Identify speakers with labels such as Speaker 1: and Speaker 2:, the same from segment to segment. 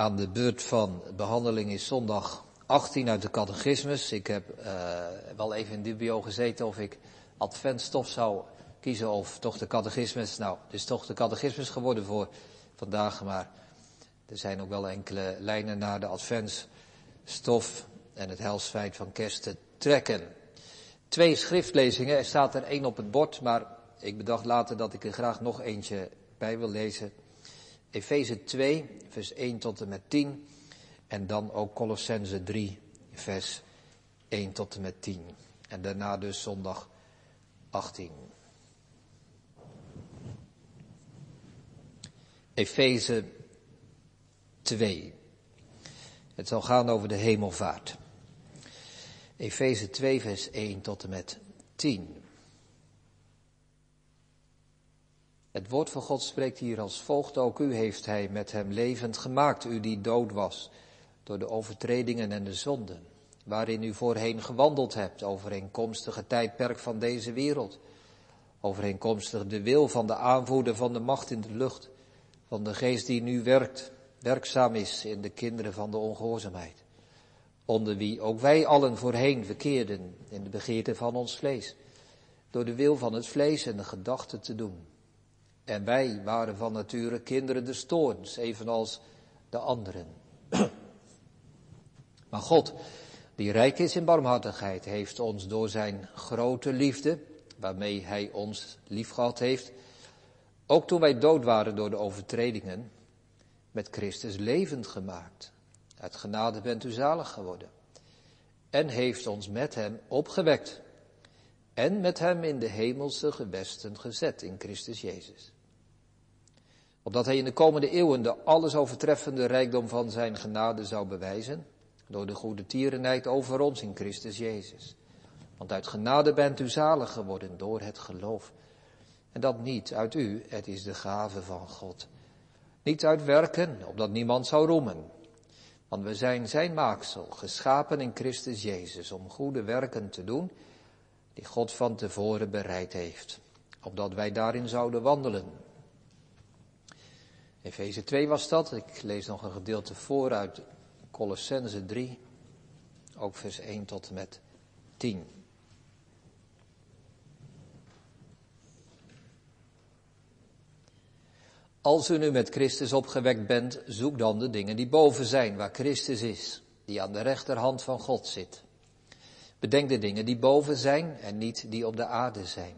Speaker 1: aan de beurt van behandeling is zondag 18 uit de catechismus. Ik heb uh, wel even in dubio gezeten of ik adventstof zou kiezen of toch de catechismus. Nou, het is toch de catechismus geworden voor vandaag, maar er zijn ook wel enkele lijnen naar de adventsstof en het helsfeit van kerst te trekken. Twee schriftlezingen, er staat er één op het bord, maar ik bedacht later dat ik er graag nog eentje bij wil lezen. Efeze 2, vers 1 tot en met 10. En dan ook Colossense 3, vers 1 tot en met 10. En daarna dus zondag 18. Efeze 2. Het zal gaan over de hemelvaart. Efeze 2, vers 1 tot en met 10. Het woord van God spreekt hier als volgt. Ook u heeft hij met hem levend gemaakt, u die dood was door de overtredingen en de zonden, waarin u voorheen gewandeld hebt, overeenkomstig het tijdperk van deze wereld, overeenkomstig de wil van de aanvoerder van de macht in de lucht, van de geest die nu werkt, werkzaam is in de kinderen van de ongehoorzaamheid, onder wie ook wij allen voorheen verkeerden in de begeerte van ons vlees, door de wil van het vlees en de gedachten te doen. En wij waren van nature kinderen des toorns, evenals de anderen. Maar God, die rijk is in barmhartigheid, heeft ons door zijn grote liefde, waarmee hij ons liefgehad heeft, ook toen wij dood waren door de overtredingen, met Christus levend gemaakt. Uit genade bent u zalig geworden. En heeft ons met hem opgewekt. En met hem in de hemelse gewesten gezet in Christus Jezus opdat hij in de komende eeuwen de alles overtreffende rijkdom van zijn genade zou bewijzen, door de goede tierenheid over ons in Christus Jezus. Want uit genade bent u zalig geworden door het geloof. En dat niet uit u, het is de gave van God. Niet uit werken, opdat niemand zou roemen. Want we zijn zijn maaksel, geschapen in Christus Jezus, om goede werken te doen, die God van tevoren bereid heeft, opdat wij daarin zouden wandelen. Efeze 2 was dat. Ik lees nog een gedeelte voor uit Colossense 3. Ook vers 1 tot en met 10. Als u nu met Christus opgewekt bent, zoek dan de dingen die boven zijn, waar Christus is, die aan de rechterhand van God zit. Bedenk de dingen die boven zijn en niet die op de aarde zijn.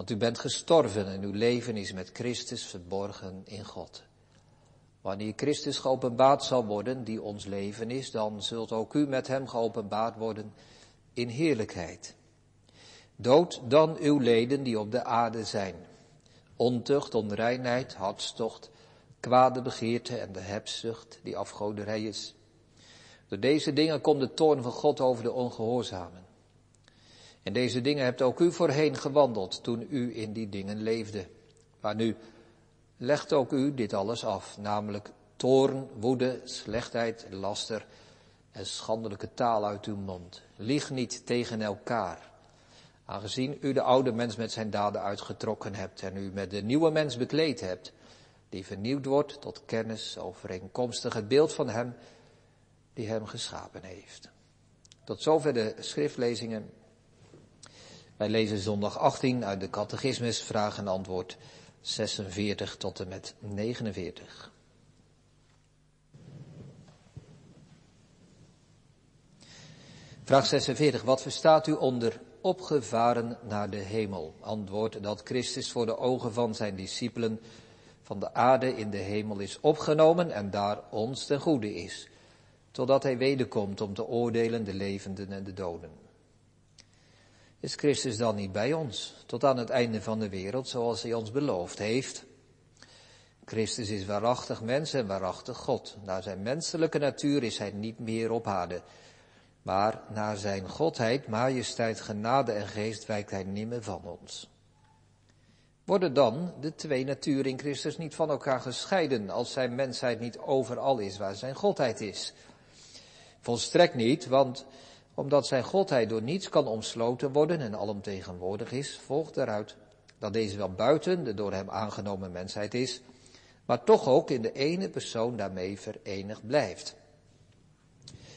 Speaker 1: Want u bent gestorven en uw leven is met Christus verborgen in God. Wanneer Christus geopenbaard zal worden, die ons leven is, dan zult ook u met hem geopenbaard worden in heerlijkheid. Dood dan uw leden die op de aarde zijn. Ontucht, onreinheid, hartstocht, kwade begeerte en de hebzucht die afgoderij is. Door deze dingen komt de toorn van God over de ongehoorzamen. En deze dingen hebt ook u voorheen gewandeld toen u in die dingen leefde. Maar nu legt ook u dit alles af, namelijk toorn, woede, slechtheid, laster en schandelijke taal uit uw mond. Lieg niet tegen elkaar. Aangezien u de oude mens met zijn daden uitgetrokken hebt en u met de nieuwe mens bekleed hebt, die vernieuwd wordt tot kennis overeenkomstig het beeld van hem die hem geschapen heeft. Tot zover de schriftlezingen wij lezen zondag 18 uit de catechismus, vraag en antwoord 46 tot en met 49. Vraag 46. Wat verstaat u onder opgevaren naar de hemel? Antwoord dat Christus voor de ogen van zijn discipelen van de aarde in de hemel is opgenomen en daar ons ten goede is, totdat hij wederkomt om te oordelen de levenden en de doden. Is Christus dan niet bij ons tot aan het einde van de wereld zoals hij ons beloofd heeft? Christus is waarachtig mens en waarachtig God. Naar zijn menselijke natuur is hij niet meer op. Maar naar zijn godheid, majesteit, genade en geest wijkt hij nimmer van ons. Worden dan de twee naturen in Christus niet van elkaar gescheiden als zijn mensheid niet overal is waar zijn godheid is? Volstrekt niet, want omdat zijn godheid door niets kan omsloten worden en alomtegenwoordig is, volgt eruit dat deze wel buiten de door hem aangenomen mensheid is, maar toch ook in de ene persoon daarmee verenigd blijft.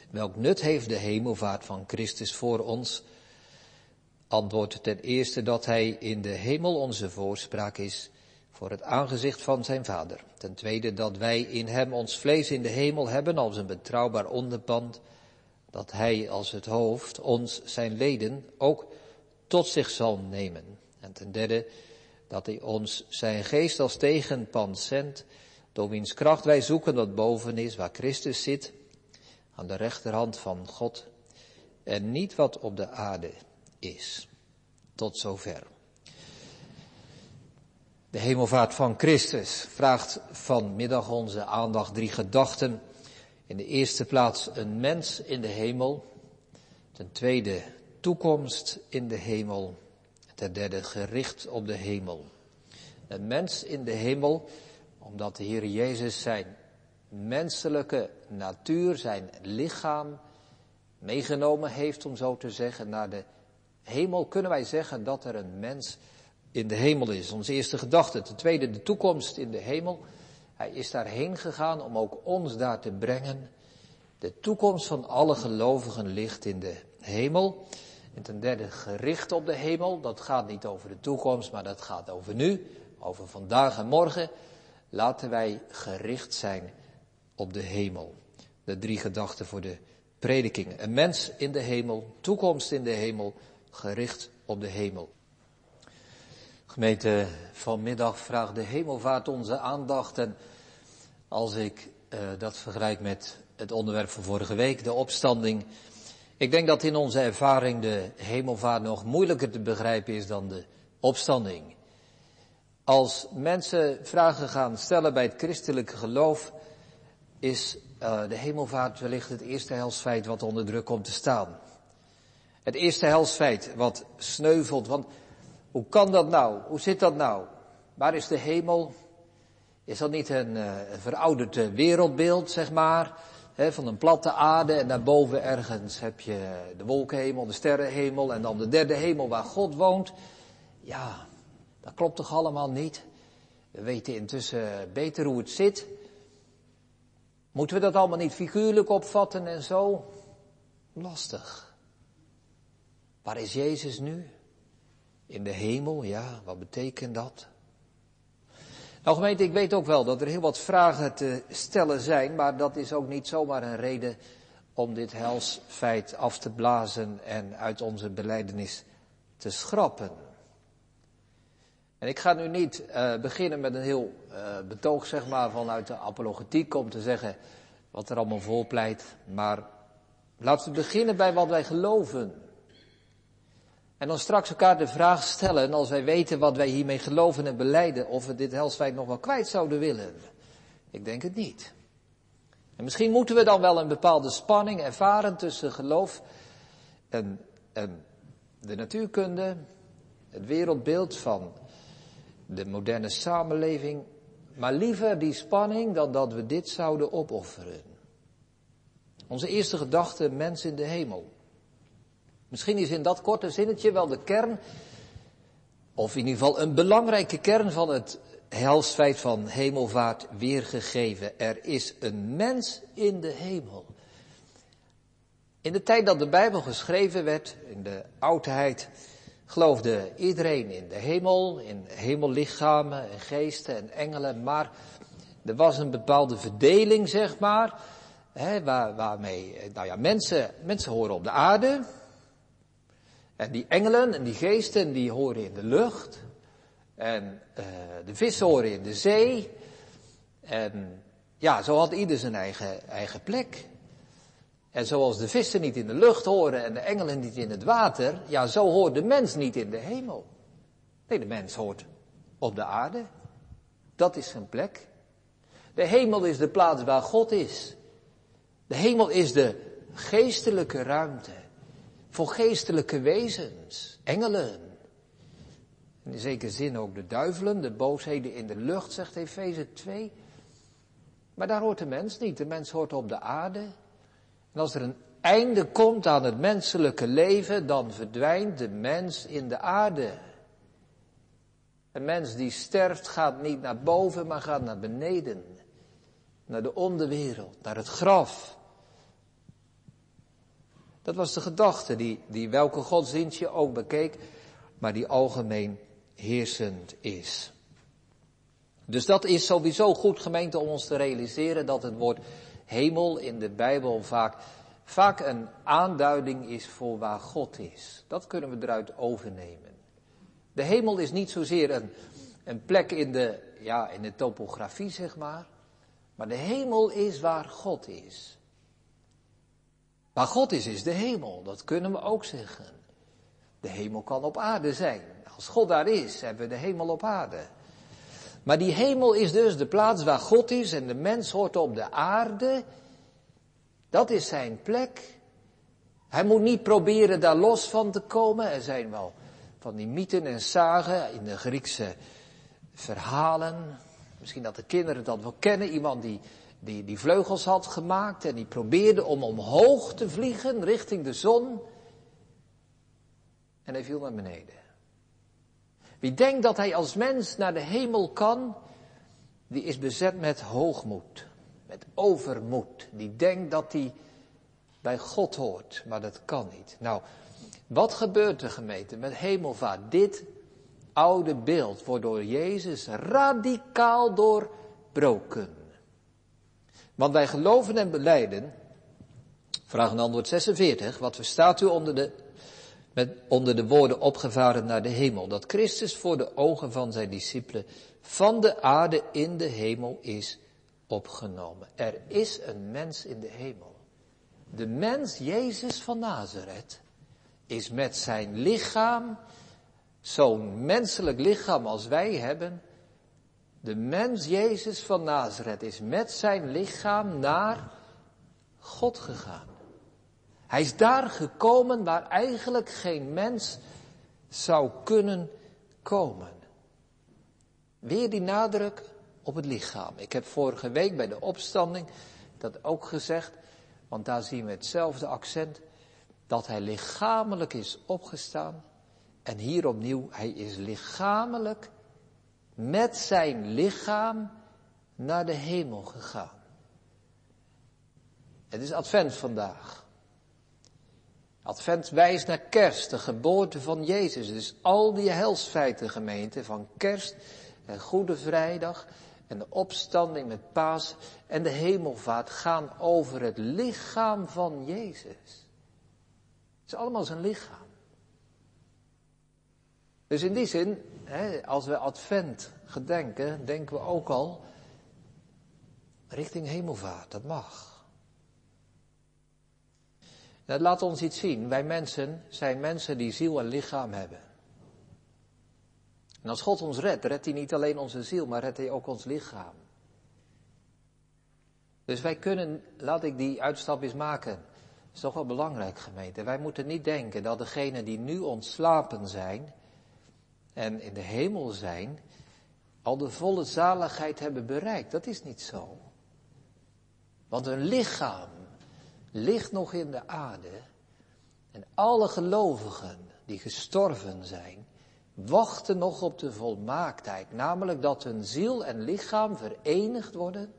Speaker 1: Welk nut heeft de hemelvaart van Christus voor ons? Antwoord ten eerste dat hij in de hemel onze voorspraak is voor het aangezicht van zijn Vader. Ten tweede dat wij in hem ons vlees in de hemel hebben als een betrouwbaar onderpand, dat hij als het hoofd ons zijn leden ook tot zich zal nemen. En ten derde dat hij ons zijn geest als tegenpand zendt, door wiens kracht wij zoeken wat boven is, waar Christus zit, aan de rechterhand van God, en niet wat op de aarde is. Tot zover. De hemelvaart van Christus vraagt vanmiddag onze aandacht drie gedachten. In de eerste plaats een mens in de hemel. Ten tweede toekomst in de hemel. Ten derde gericht op de hemel. Een mens in de hemel, omdat de Heer Jezus zijn menselijke natuur, zijn lichaam meegenomen heeft, om zo te zeggen, naar de hemel, kunnen wij zeggen dat er een mens in de hemel is. Onze eerste gedachte. Ten tweede, de toekomst in de hemel. Hij is daarheen gegaan om ook ons daar te brengen. De toekomst van alle gelovigen ligt in de hemel. En ten derde, gericht op de hemel. Dat gaat niet over de toekomst, maar dat gaat over nu, over vandaag en morgen. Laten wij gericht zijn op de hemel. De drie gedachten voor de prediking. Een mens in de hemel, toekomst in de hemel, gericht op de hemel. Gemeente, vanmiddag vraagt de hemelvaart onze aandacht. En als ik uh, dat vergelijk met het onderwerp van vorige week, de opstanding. Ik denk dat in onze ervaring de hemelvaart nog moeilijker te begrijpen is dan de opstanding. Als mensen vragen gaan stellen bij het christelijke geloof, is uh, de hemelvaart wellicht het eerste helsfeit wat onder druk komt te staan. Het eerste helsfeit wat sneuvelt, want hoe kan dat nou? Hoe zit dat nou? Waar is de hemel? Is dat niet een, uh, verouderd uh, wereldbeeld, zeg maar? Van een platte aarde en daarboven ergens heb je de wolkenhemel, de sterrenhemel en dan de derde hemel waar God woont. Ja, dat klopt toch allemaal niet? We weten intussen beter hoe het zit. Moeten we dat allemaal niet figuurlijk opvatten en zo? Lastig. Waar is Jezus nu? In de hemel, ja, wat betekent dat? Nou gemeente, ik weet ook wel dat er heel wat vragen te stellen zijn, maar dat is ook niet zomaar een reden om dit helsfeit af te blazen en uit onze beleidenis te schrappen. En ik ga nu niet uh, beginnen met een heel uh, betoog, zeg maar, vanuit de apologetiek om te zeggen wat er allemaal voorpleit, maar laten we beginnen bij wat wij geloven. En dan straks elkaar de vraag stellen, als wij weten wat wij hiermee geloven en beleiden, of we dit helsfeit nog wel kwijt zouden willen. Ik denk het niet. En misschien moeten we dan wel een bepaalde spanning ervaren tussen geloof en, en de natuurkunde, het wereldbeeld van de moderne samenleving, maar liever die spanning dan dat we dit zouden opofferen. Onze eerste gedachte, mens in de hemel. Misschien is in dat korte zinnetje wel de kern, of in ieder geval een belangrijke kern van het helsfeit van hemelvaart weergegeven. Er is een mens in de hemel. In de tijd dat de Bijbel geschreven werd, in de oudheid, geloofde iedereen in de hemel, in hemellichamen en geesten en engelen, maar er was een bepaalde verdeling, zeg maar, hè, waar, waarmee, nou ja, mensen, mensen horen op de aarde, en die engelen en die geesten, die horen in de lucht. En uh, de vissen horen in de zee. En ja, zo had ieder zijn eigen, eigen plek. En zoals de vissen niet in de lucht horen en de engelen niet in het water, ja, zo hoort de mens niet in de hemel. Nee, de mens hoort op de aarde. Dat is zijn plek. De hemel is de plaats waar God is. De hemel is de geestelijke ruimte voor geestelijke wezens, engelen. In zekere zin ook de duivelen, de boosheden in de lucht, zegt Efeze 2. Maar daar hoort de mens niet. De mens hoort op de aarde. En als er een einde komt aan het menselijke leven, dan verdwijnt de mens in de aarde. Een mens die sterft gaat niet naar boven, maar gaat naar beneden. Naar de onderwereld, naar het graf. Dat was de gedachte die, die welke godsdienst je ook bekeek, maar die algemeen heersend is. Dus dat is sowieso goed gemeente om ons te realiseren dat het woord hemel in de Bijbel vaak, vaak een aanduiding is voor waar God is. Dat kunnen we eruit overnemen. De hemel is niet zozeer een, een plek in de, ja, in de topografie, zeg maar. Maar de hemel is waar God is. Waar God is, is de hemel. Dat kunnen we ook zeggen. De hemel kan op aarde zijn. Als God daar is, hebben we de hemel op aarde. Maar die hemel is dus de plaats waar God is en de mens hoort op de aarde. Dat is zijn plek. Hij moet niet proberen daar los van te komen. Er zijn wel van die mythen en zagen in de Griekse verhalen. Misschien dat de kinderen dat wel kennen. Iemand die, die, die vleugels had gemaakt en die probeerde om omhoog te vliegen richting de zon. En hij viel naar beneden. Wie denkt dat hij als mens naar de hemel kan, die is bezet met hoogmoed, met overmoed. Die denkt dat hij bij God hoort, maar dat kan niet. Nou, wat gebeurt er gemeente met hemelvaart? Dit oude beeld wordt door Jezus radicaal doorbroken. Want wij geloven en beleiden, vraag en antwoord 46, wat verstaat u onder de, met, onder de woorden opgevaren naar de hemel? Dat Christus voor de ogen van zijn discipelen van de aarde in de hemel is opgenomen. Er is een mens in de hemel. De mens Jezus van Nazareth is met zijn lichaam, zo'n menselijk lichaam als wij hebben, de mens Jezus van Nazareth is met zijn lichaam naar God gegaan. Hij is daar gekomen waar eigenlijk geen mens zou kunnen komen. Weer die nadruk op het lichaam. Ik heb vorige week bij de opstanding dat ook gezegd, want daar zien we hetzelfde accent dat hij lichamelijk is opgestaan. En hier opnieuw, hij is lichamelijk met zijn lichaam naar de hemel gegaan. Het is advent vandaag. Advent wijst naar kerst, de geboorte van Jezus. Dus al die helsfeiten gemeente van kerst en Goede Vrijdag en de opstanding met paas en de hemelvaart gaan over het lichaam van Jezus is allemaal zijn lichaam. Dus in die zin, hè, als we advent gedenken, denken we ook al richting hemelvaart. Dat mag. Dat laat ons iets zien. Wij mensen zijn mensen die ziel en lichaam hebben. En als God ons redt, redt hij niet alleen onze ziel, maar redt hij ook ons lichaam. Dus wij kunnen, laat ik die uitstap eens maken is toch wel belangrijk, gemeente. Wij moeten niet denken dat degenen die nu ontslapen zijn en in de hemel zijn, al de volle zaligheid hebben bereikt. Dat is niet zo. Want hun lichaam ligt nog in de aarde en alle gelovigen die gestorven zijn, wachten nog op de volmaaktheid, namelijk dat hun ziel en lichaam verenigd worden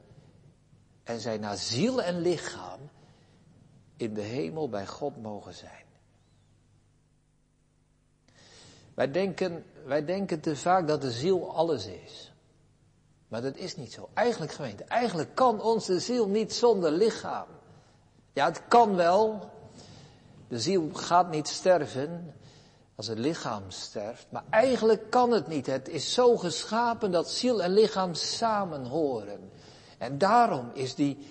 Speaker 1: en zij naar ziel en lichaam in de hemel bij God mogen zijn. Wij denken, wij denken te vaak dat de ziel alles is. Maar dat is niet zo. Eigenlijk gemeente, eigenlijk kan onze ziel niet zonder lichaam. Ja, het kan wel. De ziel gaat niet sterven als het lichaam sterft. Maar eigenlijk kan het niet. Het is zo geschapen dat ziel en lichaam samen horen. En daarom is die,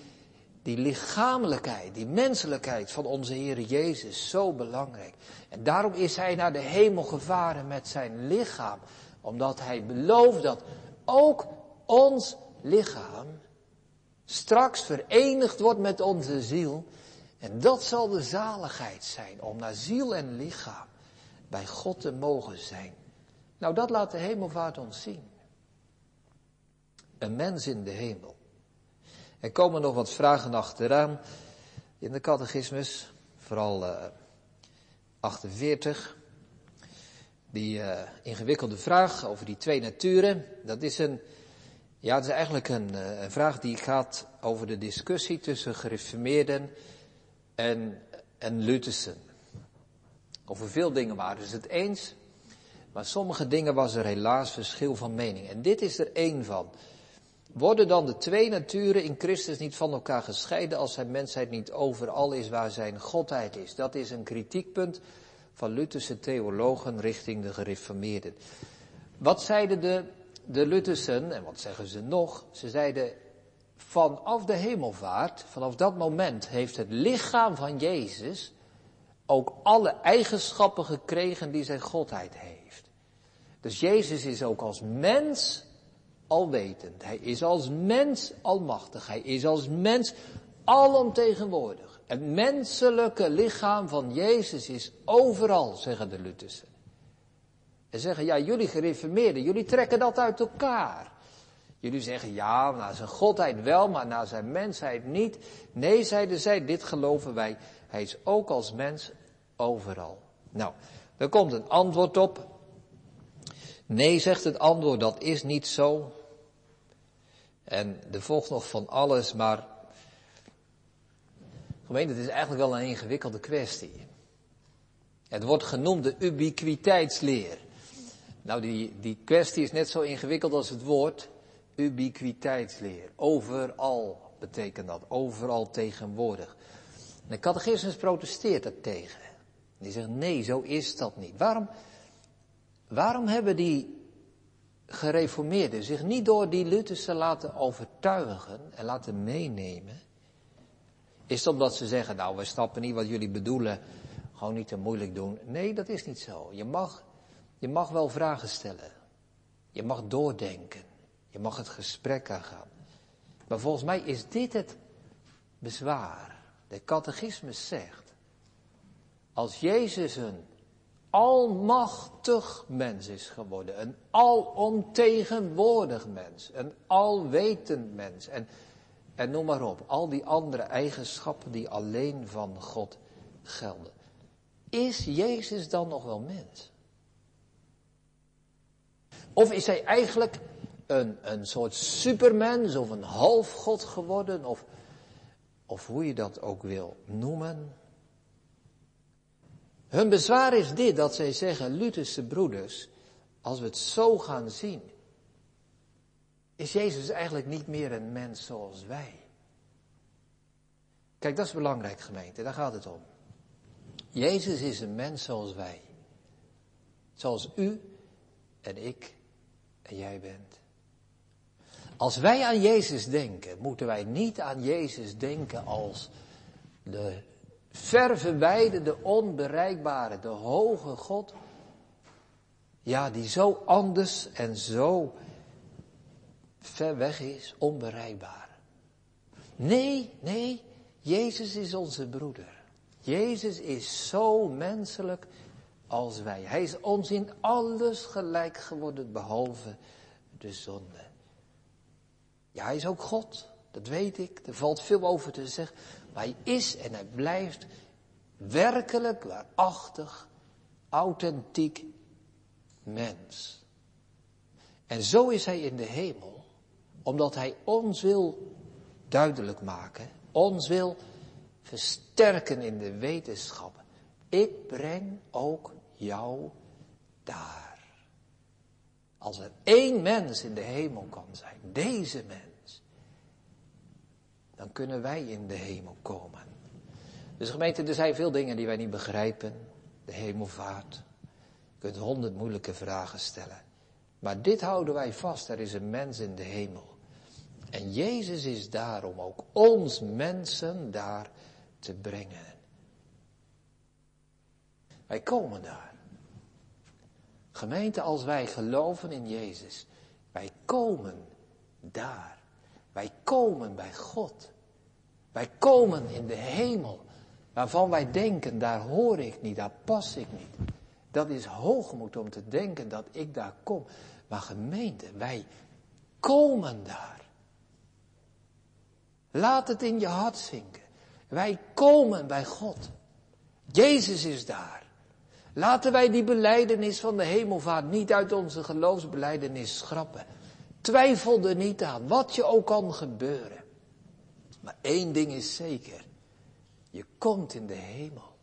Speaker 1: die lichamelijkheid, die menselijkheid van onze Heer Jezus zo belangrijk. En daarom is Hij naar de hemel gevaren met zijn lichaam. Omdat Hij belooft dat ook ons lichaam straks verenigd wordt met onze ziel. En dat zal de zaligheid zijn, om naar ziel en lichaam bij God te mogen zijn. Nou, dat laat de hemelvaart ons zien. Een mens in de hemel. Er komen nog wat vragen achteraan in de catechismus, vooral uh, 48. die uh, ingewikkelde vraag over die twee naturen, dat is een, ja, het is eigenlijk een, uh, een vraag die gaat over de discussie tussen gereformeerden en, en Luthersen. Over veel dingen waren ze het eens, maar sommige dingen was er helaas verschil van mening. En dit is er één van. Worden dan de twee naturen in Christus niet van elkaar gescheiden als zijn mensheid niet overal is waar zijn godheid is? Dat is een kritiekpunt van Lutherse theologen richting de gereformeerden. Wat zeiden de, de Luthersen, en wat zeggen ze nog? Ze zeiden, vanaf de hemelvaart, vanaf dat moment heeft het lichaam van Jezus ook alle eigenschappen gekregen die zijn godheid heeft. Dus Jezus is ook als mens alwetend. Hij is als mens almachtig. Hij is als mens alomtegenwoordig. Het menselijke lichaam van Jezus is overal, zeggen de Luthersen. En zeggen, ja, jullie gereformeerden, jullie trekken dat uit elkaar. Jullie zeggen, ja, naar zijn godheid wel, maar naar zijn mensheid niet. Nee, zeiden zij, dit geloven wij. Hij is ook als mens overal. Nou, er komt een antwoord op. Nee, zegt het antwoord, dat is niet zo. En er volgt nog van alles, maar gemeente, het is eigenlijk wel een ingewikkelde kwestie. Het wordt genoemd de ubiquiteitsleer. Nou, die, die kwestie is net zo ingewikkeld als het woord ubiquiteitsleer. Overal betekent dat, overal tegenwoordig. de catechismus protesteert dat tegen. Die zegt, nee, zo is dat niet. Waarom, waarom hebben die gereformeerden zich niet door die Lutherse laten overtuigen en laten meenemen? Is het omdat ze zeggen, nou, we snappen niet wat jullie bedoelen, gewoon niet te moeilijk doen. Nee, dat is niet zo. Je mag, je mag wel vragen stellen. Je mag doordenken. Je mag het gesprek aangaan. Maar volgens mij is dit het bezwaar. De catechismus zegt, als Jezus een almachtig mens is geworden, een alomtegenwoordig mens, een alwetend mens en, en noem maar op, al die andere eigenschappen die alleen van God gelden. Is Jezus dan nog wel mens? Of is hij eigenlijk een, een soort supermens of een halfgod geworden, of, of hoe je dat ook wil noemen? Hun bezwaar is dit, dat zij zeggen, Lutherse broeders, als we het zo gaan zien, is Jezus eigenlijk niet meer een mens zoals wij. Kijk, dat is belangrijk gemeente, daar gaat het om. Jezus is een mens zoals wij. Zoals u en ik en jij bent. Als wij aan Jezus denken, moeten wij niet aan Jezus denken als de ver verwijderde, onbereikbare, de hoge God. Ja, die zo anders en zo ver weg is, onbereikbaar. Nee, nee, Jezus is onze broeder. Jezus is zo menselijk als wij. Hij is ons in alles gelijk geworden, behalve de zonde. Ja, hij is ook God, dat weet ik. Er valt veel over te zeggen. Hij is en hij blijft werkelijk, waarachtig, authentiek mens. En zo is hij in de hemel, omdat hij ons wil duidelijk maken, ons wil versterken in de wetenschap. Ik breng ook jou daar. Als er één mens in de hemel kan zijn, deze mens, dan kunnen wij in de hemel komen. Dus gemeente, er zijn veel dingen die wij niet begrijpen. De hemelvaart. Je kunt honderd moeilijke vragen stellen. Maar dit houden wij vast, er is een mens in de hemel. En Jezus is daar om ook ons mensen daar te brengen. Wij komen daar. Gemeente, als wij geloven in Jezus, wij komen daar. Wij komen bij God. Wij komen in de hemel, waarvan wij denken, daar hoor ik niet, daar pas ik niet. Dat is hoogmoed om te denken dat ik daar kom. Maar gemeente, wij komen daar. Laat het in je hart zinken. Wij komen bij God. Jezus is daar. Laten wij die beleidenis van de hemelvaart niet uit onze geloofsbeleidenis schrappen. Twijfel er niet aan, wat je ook kan gebeuren. Maar één ding is zeker. Je komt in de hemel.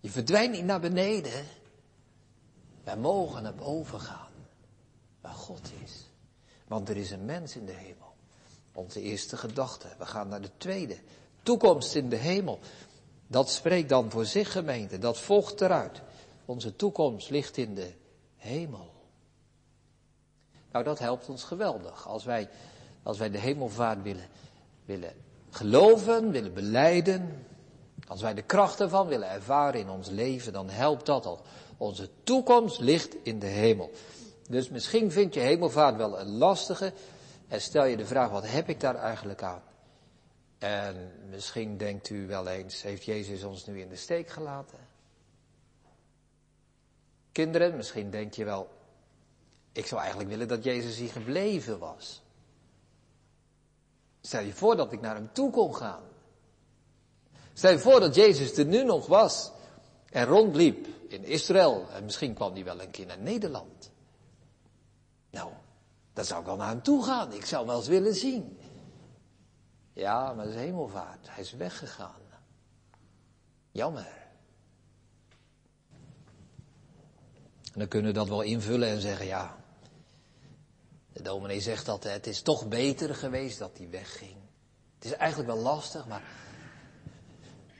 Speaker 1: Je verdwijnt niet naar beneden. Wij mogen naar boven gaan. Waar God is. Want er is een mens in de hemel. Onze eerste gedachte. We gaan naar de tweede. Toekomst in de hemel. Dat spreekt dan voor zich gemeente. Dat volgt eruit. Onze toekomst ligt in de hemel. Nou, dat helpt ons geweldig. Als wij, als wij de hemelvaart willen, willen geloven, willen beleiden. Als wij de kracht ervan willen ervaren in ons leven, dan helpt dat al. Onze toekomst ligt in de hemel. Dus misschien vind je hemelvaart wel een lastige. En stel je de vraag, wat heb ik daar eigenlijk aan? En misschien denkt u wel eens, heeft Jezus ons nu in de steek gelaten? Kinderen, misschien denk je wel, ik zou eigenlijk willen dat Jezus hier gebleven was. Stel je voor dat ik naar hem toe kon gaan. Stel je voor dat Jezus er nu nog was en rondliep in Israël en misschien kwam hij wel een keer naar Nederland. Nou, dan zou ik wel naar hem toe gaan. Ik zou wel eens willen zien. Ja, maar dat is hemelvaart. Hij is weggegaan. Jammer. En dan kunnen we dat wel invullen en zeggen, ja, de dominee zegt dat het is toch beter geweest dat hij wegging. Het is eigenlijk wel lastig, maar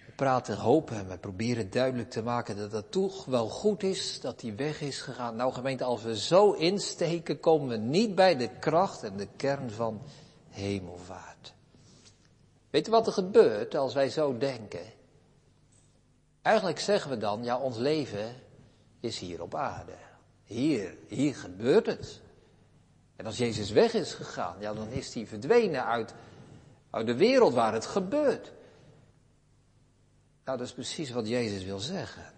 Speaker 1: we praten hopen en we proberen duidelijk te maken dat het toch wel goed is dat hij weg is gegaan. Nou gemeente, als we zo insteken, komen we niet bij de kracht en de kern van hemelvaart. Weet je wat er gebeurt als wij zo denken? Eigenlijk zeggen we dan, ja, ons leven is hier op aarde. Hier, hier gebeurt het. En als Jezus weg is gegaan, ja, dan is hij verdwenen uit, uit de wereld waar het gebeurt. Nou, dat is precies wat Jezus wil zeggen.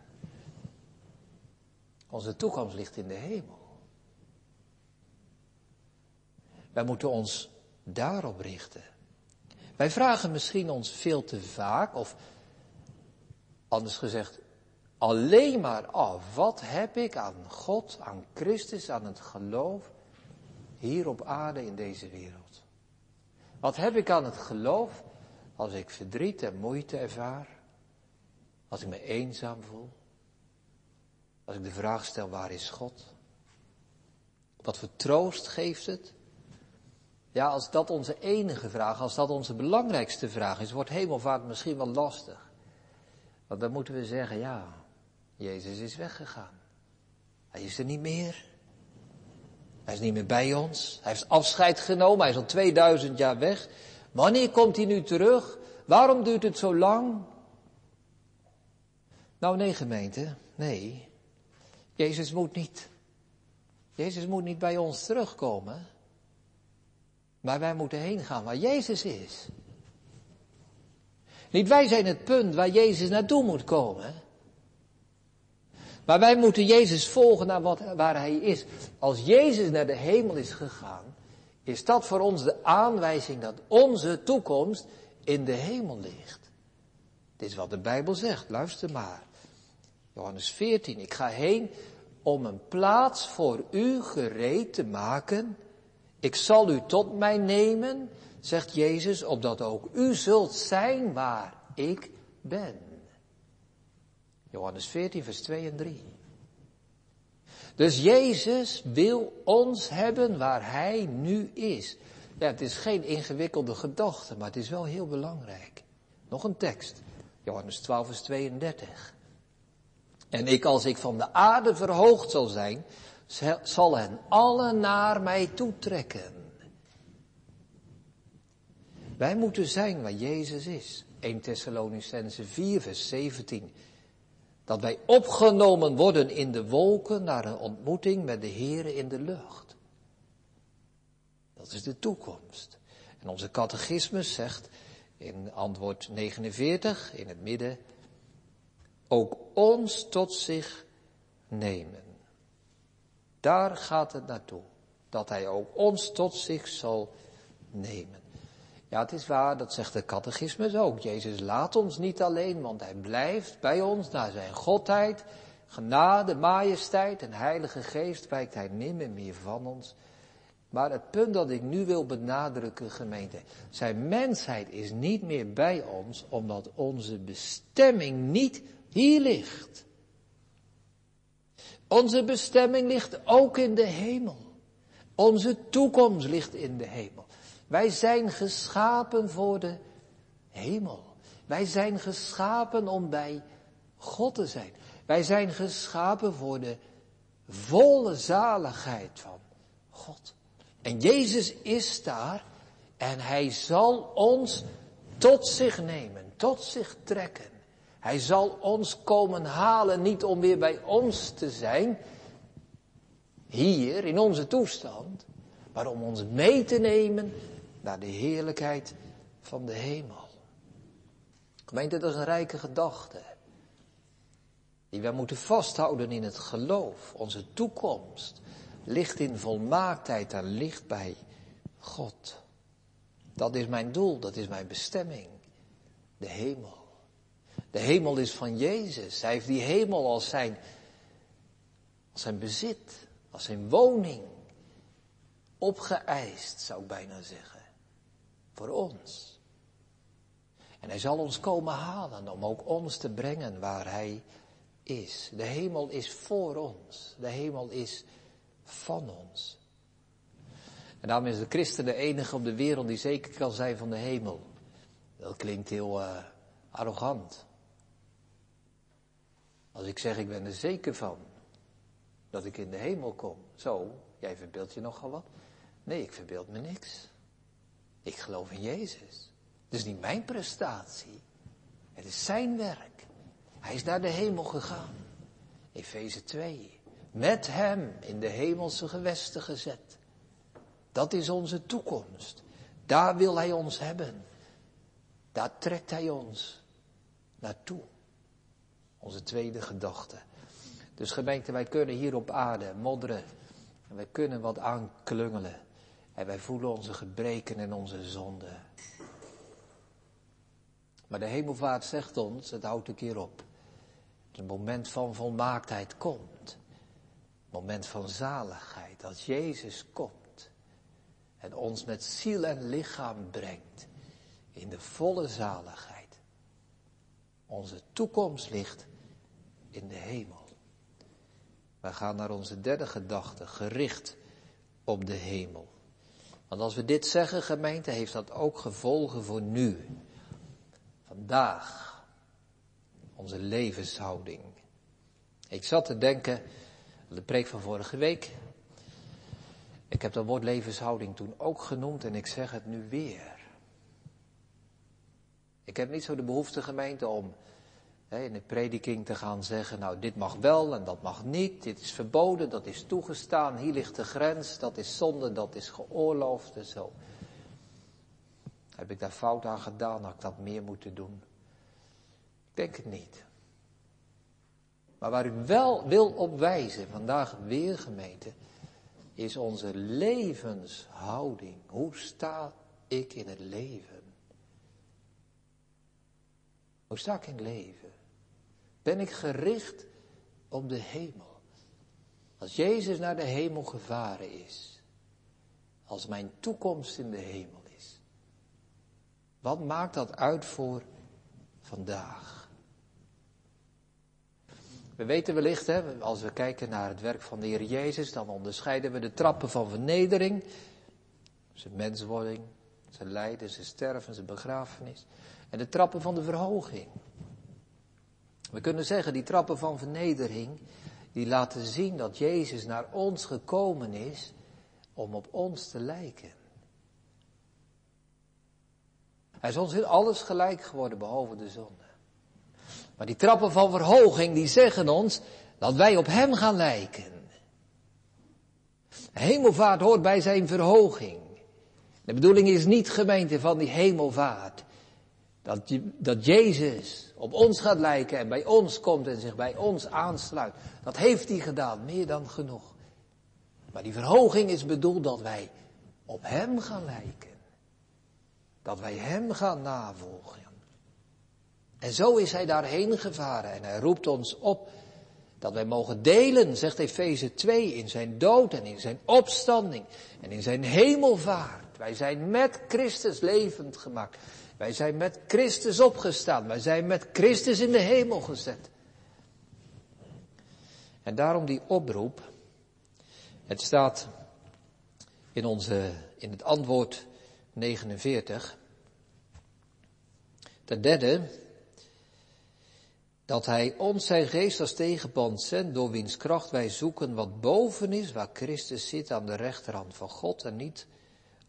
Speaker 1: Onze toekomst ligt in de hemel. Wij moeten ons daarop richten. Wij vragen misschien ons veel te vaak, of anders gezegd, alleen maar af. Wat heb ik aan God, aan Christus, aan het geloof hier op aarde in deze wereld? Wat heb ik aan het geloof als ik verdriet en moeite ervaar? Als ik me eenzaam voel? Als ik de vraag stel, waar is God? Wat voor troost geeft het? Ja, als dat onze enige vraag, als dat onze belangrijkste vraag is, wordt hemelvaart misschien wel lastig. Want dan moeten we zeggen, ja, Jezus is weggegaan. Hij is er niet meer. Hij is niet meer bij ons. Hij heeft afscheid genomen. Hij is al 2000 jaar weg. Wanneer komt hij nu terug? Waarom duurt het zo lang? Nou nee gemeente, nee. Jezus moet niet. Jezus moet niet bij ons terugkomen. Maar wij moeten heen gaan waar Jezus is. Niet wij zijn het punt waar Jezus naartoe moet komen. Maar wij moeten Jezus volgen naar wat, waar Hij is. Als Jezus naar de hemel is gegaan, is dat voor ons de aanwijzing dat onze toekomst in de hemel ligt. Dit is wat de Bijbel zegt, luister maar. Johannes 14, ik ga heen om een plaats voor u gereed te maken. Ik zal u tot mij nemen, zegt Jezus, opdat ook u zult zijn waar ik ben. Johannes 14, vers 2 en 3. Dus Jezus wil ons hebben waar Hij nu is. Ja, het is geen ingewikkelde gedachte, maar het is wel heel belangrijk. Nog een tekst. Johannes 12, vers 32. En ik, als ik van de aarde verhoogd zal zijn, zal hen allen naar mij toetrekken. Wij moeten zijn waar Jezus is. 1 Thessalonicense 4, vers 17 dat wij opgenomen worden in de wolken naar een ontmoeting met de Here in de lucht. Dat is de toekomst. En onze catechismus zegt in antwoord 49 in het midden, ook ons tot zich nemen. Daar gaat het naartoe. Dat hij ook ons tot zich zal nemen. Ja, het is waar, dat zegt de catechismus ook. Jezus laat ons niet alleen, want hij blijft bij ons naar zijn godheid. genade, majesteit en heilige geest wijkt hij nimmer meer van ons. Maar het punt dat ik nu wil benadrukken, gemeente, zijn mensheid is niet meer bij ons, omdat onze bestemming niet hier ligt. Onze bestemming ligt ook in de hemel. Onze toekomst ligt in de hemel. Wij zijn geschapen voor de hemel. Wij zijn geschapen om bij God te zijn. Wij zijn geschapen voor de volle zaligheid van God. En Jezus is daar en hij zal ons tot zich nemen, tot zich trekken. Hij zal ons komen halen, niet om weer bij ons te zijn, hier in onze toestand, maar om ons mee te nemen naar de heerlijkheid van de hemel. Gemeente, dat is een rijke gedachte. Die wij moeten vasthouden in het geloof. Onze toekomst ligt in volmaaktheid en ligt bij God. Dat is mijn doel, dat is mijn bestemming. De hemel. De hemel is van Jezus. Hij heeft die hemel als zijn, als zijn bezit, als zijn woning opgeëist, zou ik bijna zeggen. Voor ons. En hij zal ons komen halen om ook ons te brengen waar hij is. De hemel is voor ons. De hemel is van ons. En daarom is de christen de enige op de wereld die zeker kan zijn van de hemel. Dat klinkt heel uh, arrogant. Als ik zeg ik ben er zeker van dat ik in de hemel kom. Zo, jij verbeeldt je nogal wat? Nee, ik verbeeld me niks. Ik geloof in Jezus. Is niet mijn prestatie. Het is zijn werk. Hij is naar de hemel gegaan. Efeze 2. Met hem in de hemelse gewesten gezet. Dat is onze toekomst. Daar wil hij ons hebben. Daar trekt hij ons naartoe. Onze tweede gedachte. Dus gemeente, wij kunnen hier op aarde modderen. En wij kunnen wat aanklungelen. En wij voelen onze gebreken en onze zonden. Maar de hemelvaart zegt ons, het houdt een keer op. Het moment van volmaaktheid komt. Het moment van zaligheid, als Jezus komt. En ons met ziel en lichaam brengt in de volle zaligheid. Onze toekomst ligt in de hemel. Wij gaan naar onze derde gedachte, gericht op de hemel. Want als we dit zeggen, gemeente, heeft dat ook gevolgen voor nu. Vandaag. Onze levenshouding. Ik zat te denken, de preek van vorige week. Ik heb dat woord levenshouding toen ook genoemd en ik zeg het nu weer. Ik heb niet zo de behoefte, gemeente, om in de prediking te gaan zeggen, nou dit mag wel en dat mag niet, dit is verboden, dat is toegestaan, hier ligt de grens, dat is zonde, dat is geoorloofd en zo. Heb ik daar fout aan gedaan, had ik dat meer moeten doen? Ik denk het niet. Maar waar u wel wil op wijzen, vandaag weer gemeente, is onze levenshouding. Hoe sta ik in het leven? Hoe sta ik in het leven? Ben ik gericht op de hemel? Als Jezus naar de hemel gevaren is, als mijn toekomst in de hemel is, wat maakt dat uit voor vandaag? We weten wellicht, hè, als we kijken naar het werk van de Heer Jezus, dan onderscheiden we de trappen van vernedering, zijn menswording, zijn lijden, zijn sterven, zijn begrafenis, en de trappen van de verhoging. We kunnen zeggen, die trappen van vernedering, die laten zien dat Jezus naar ons gekomen is om op ons te lijken. Hij is ons in alles gelijk geworden, behalve de zonde. Maar die trappen van verhoging, die zeggen ons dat wij op Hem gaan lijken. Hemelvaart hoort bij zijn verhoging. De bedoeling is niet gemeente van die hemelvaart. Dat, dat Jezus op ons gaat lijken en bij ons komt en zich bij ons aansluit. Dat heeft hij gedaan, meer dan genoeg. Maar die verhoging is bedoeld dat wij op Hem gaan lijken. Dat wij Hem gaan navolgen. En zo is Hij daarheen gevaren en Hij roept ons op Dat wij mogen delen, zegt Efeze 2, in zijn dood en in zijn opstanding en in zijn hemelvaart. Wij zijn met Christus levend gemaakt. Wij zijn met Christus opgestaan. Wij zijn met Christus in de hemel gezet. En daarom die oproep. Het staat in, onze, in het antwoord 49. Ten derde, dat hij ons zijn geest als tegenpand zendt, door wiens kracht wij zoeken wat boven is, waar Christus zit aan de rechterhand van God en niet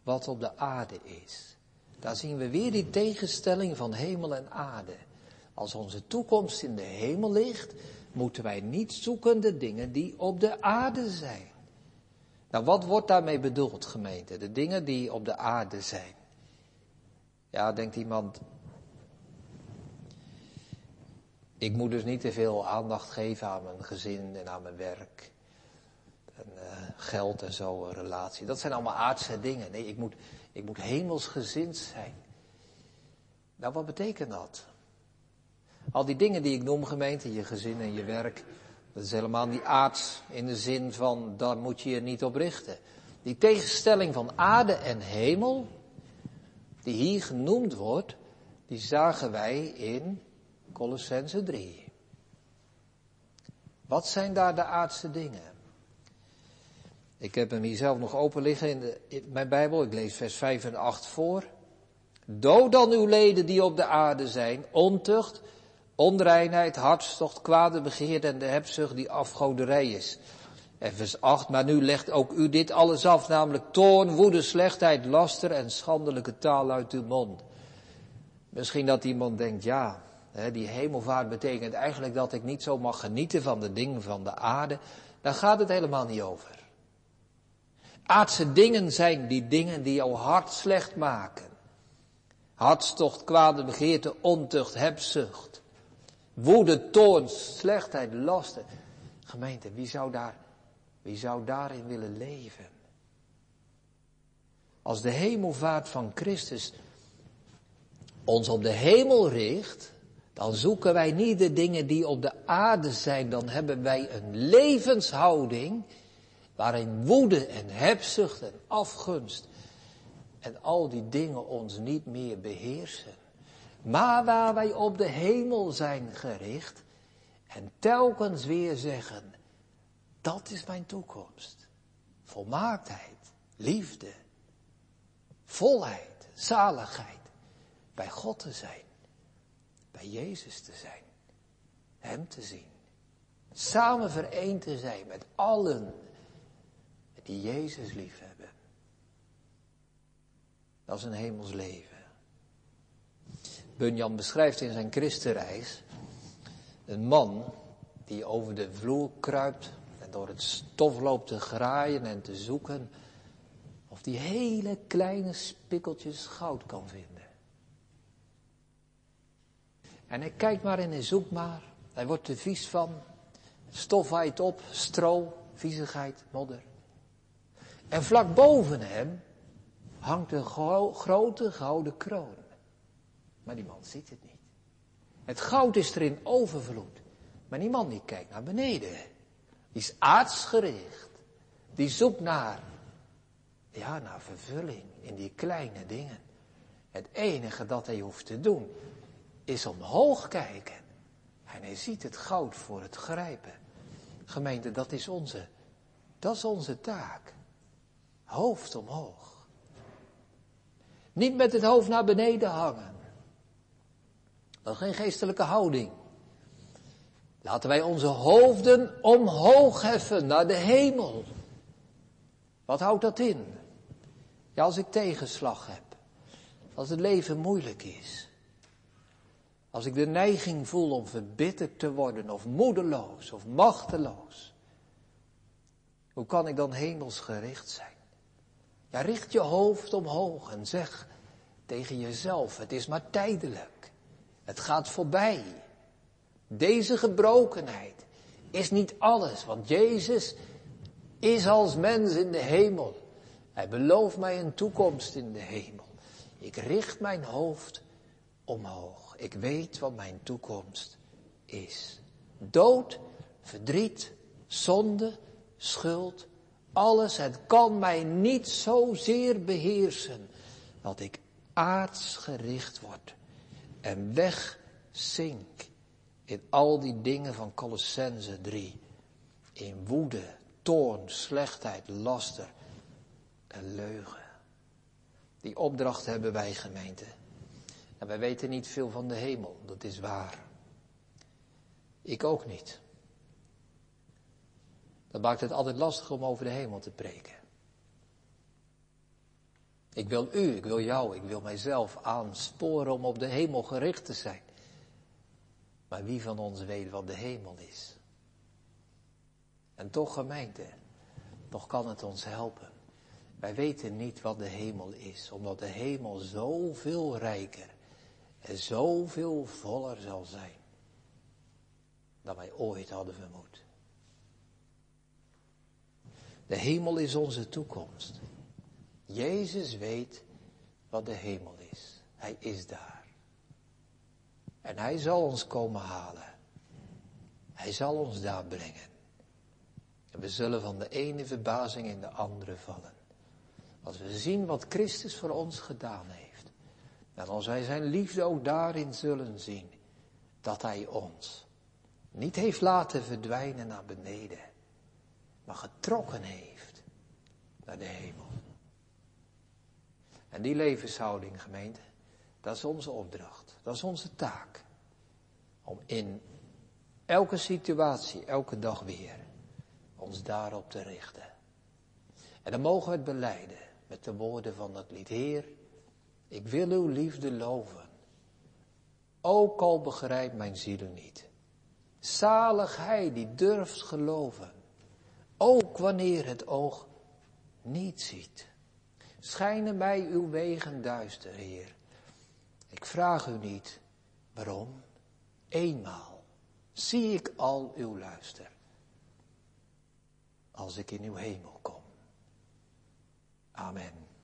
Speaker 1: wat op de aarde is. Daar zien we weer die tegenstelling van hemel en aarde. Als onze toekomst in de hemel ligt, moeten wij niet zoeken de dingen die op de aarde zijn. Nou, wat wordt daarmee bedoeld, gemeente? De dingen die op de aarde zijn. Ja, denkt iemand. Ik moet dus niet te veel aandacht geven aan mijn gezin en aan mijn werk. En uh, geld en zo, een relatie. Dat zijn allemaal aardse dingen. Nee, ik moet, ik moet hemelsgezind zijn. Nou, wat betekent dat? Al die dingen die ik noem, gemeente, je gezin en je werk, dat is helemaal niet aards in de zin van, daar moet je je niet op richten. Die tegenstelling van aarde en hemel, die hier genoemd wordt, die zagen wij in Colossense 3. Wat zijn daar de aardse dingen? Ik heb hem hier zelf nog open liggen in, de, mijn Bijbel. Ik lees vers 5 en 8 voor. Dood dan uw leden die op de aarde zijn, ontucht, onreinheid, hartstocht, kwade begeerte en de hebzucht die afgoderij is. En vers 8, maar nu legt ook u dit alles af, namelijk toorn, woede, slechtheid, laster en schandelijke taal uit uw mond. Misschien dat iemand denkt, ja, die hemelvaart betekent eigenlijk dat ik niet zo mag genieten van de dingen van de aarde. Daar gaat het helemaal niet over. Aardse dingen zijn die dingen die jouw hart slecht maken. Hartstocht, kwade begeerte, ontucht, hebzucht. Woede, toorn, slechtheid, lasten. Gemeente, wie zou, daar, wie zou daarin willen leven? Als de hemelvaart van Christus ons op de hemel richt, dan zoeken wij niet de dingen die op de aarde zijn, dan hebben wij een levenshouding waarin woede en hebzucht en afgunst en al die dingen ons niet meer beheersen. Maar waar wij op de hemel zijn gericht en telkens weer zeggen, dat is mijn toekomst. Volmaaktheid, liefde, volheid, zaligheid. Bij God te zijn, bij Jezus te zijn, Hem te zien. Samen vereend te zijn met allen die Jezus lief hebben. Dat is een hemels leven. Bunyan beschrijft in zijn christenreis een man die over de vloer kruipt en door het stof loopt te graaien en te zoeken of die hele kleine spikkeltjes goud kan vinden. En hij kijkt maar en hij zoekt maar. Hij wordt er vies van. Stof waait op, stro, viezigheid, modder. En vlak boven hem hangt een grote gouden kroon. Maar die man ziet het niet. Het goud is er in overvloed. Maar die man die kijkt naar beneden. Die is aardsgericht. Die zoekt naar, ja, naar vervulling in die kleine dingen. Het enige dat hij hoeft te doen, is omhoog kijken. En hij ziet het goud voor het grijpen. Gemeente, dat is onze, dat is onze taak. Hoofd omhoog. Niet met het hoofd naar beneden hangen. Dat is geen geestelijke houding. Laten wij onze hoofden omhoog heffen naar de hemel. Wat houdt dat in? Ja, als ik tegenslag heb. Als het leven moeilijk is. Als ik de neiging voel om verbitterd te worden of moedeloos of machteloos. Hoe kan ik dan hemelsgericht zijn? Ja, richt je hoofd omhoog en zeg tegen jezelf, het is maar tijdelijk. Het gaat voorbij. Deze gebrokenheid is niet alles, want Jezus is als mens in de hemel. Hij belooft mij een toekomst in de hemel. Ik richt mijn hoofd omhoog. Ik weet wat mijn toekomst is. Dood verdriet, zonde, schuld, alles. Het kan mij niet zozeer beheersen dat ik aardsgericht word en wegzink in al die dingen van Colossense 3. In woede, toorn, slechtheid, laster en leugen. Die opdracht hebben wij gemeente. En wij weten niet veel van de hemel, dat is waar. Ik ook niet. Dat maakt het altijd lastig om over de hemel te preken. Ik wil u, ik wil jou, ik wil mijzelf aansporen om op de hemel gericht te zijn. Maar wie van ons weet wat de hemel is? En toch gemeente, toch kan het ons helpen. Wij weten niet wat de hemel is, omdat de hemel zoveel rijker en zoveel voller zal zijn dan wij ooit hadden vermoed. De hemel is onze toekomst. Jezus weet wat de hemel is. Hij is daar. En hij zal ons komen halen. Hij zal ons daar brengen. En we zullen van de ene verbazing in de andere vallen. Als we zien wat Christus voor ons gedaan heeft. En als wij zijn liefde ook daarin zullen zien. Dat hij ons niet heeft laten verdwijnen naar beneden. Maar getrokken heeft naar de hemel. En die levenshouding, gemeente, dat is onze opdracht. Dat is onze taak. Om in elke situatie, elke dag weer, ons daarop te richten. En dan mogen we het beleiden met de woorden van dat lied. Heer, ik wil uw liefde loven. Ook al begrijpt mijn ziel niet. Zalig hij die durft geloven. Ook wanneer het oog niet ziet. Schijnen mij uw wegen duister, Heer. Ik vraag u niet waarom. Eenmaal zie ik al uw luister. Als ik in uw hemel kom. Amen.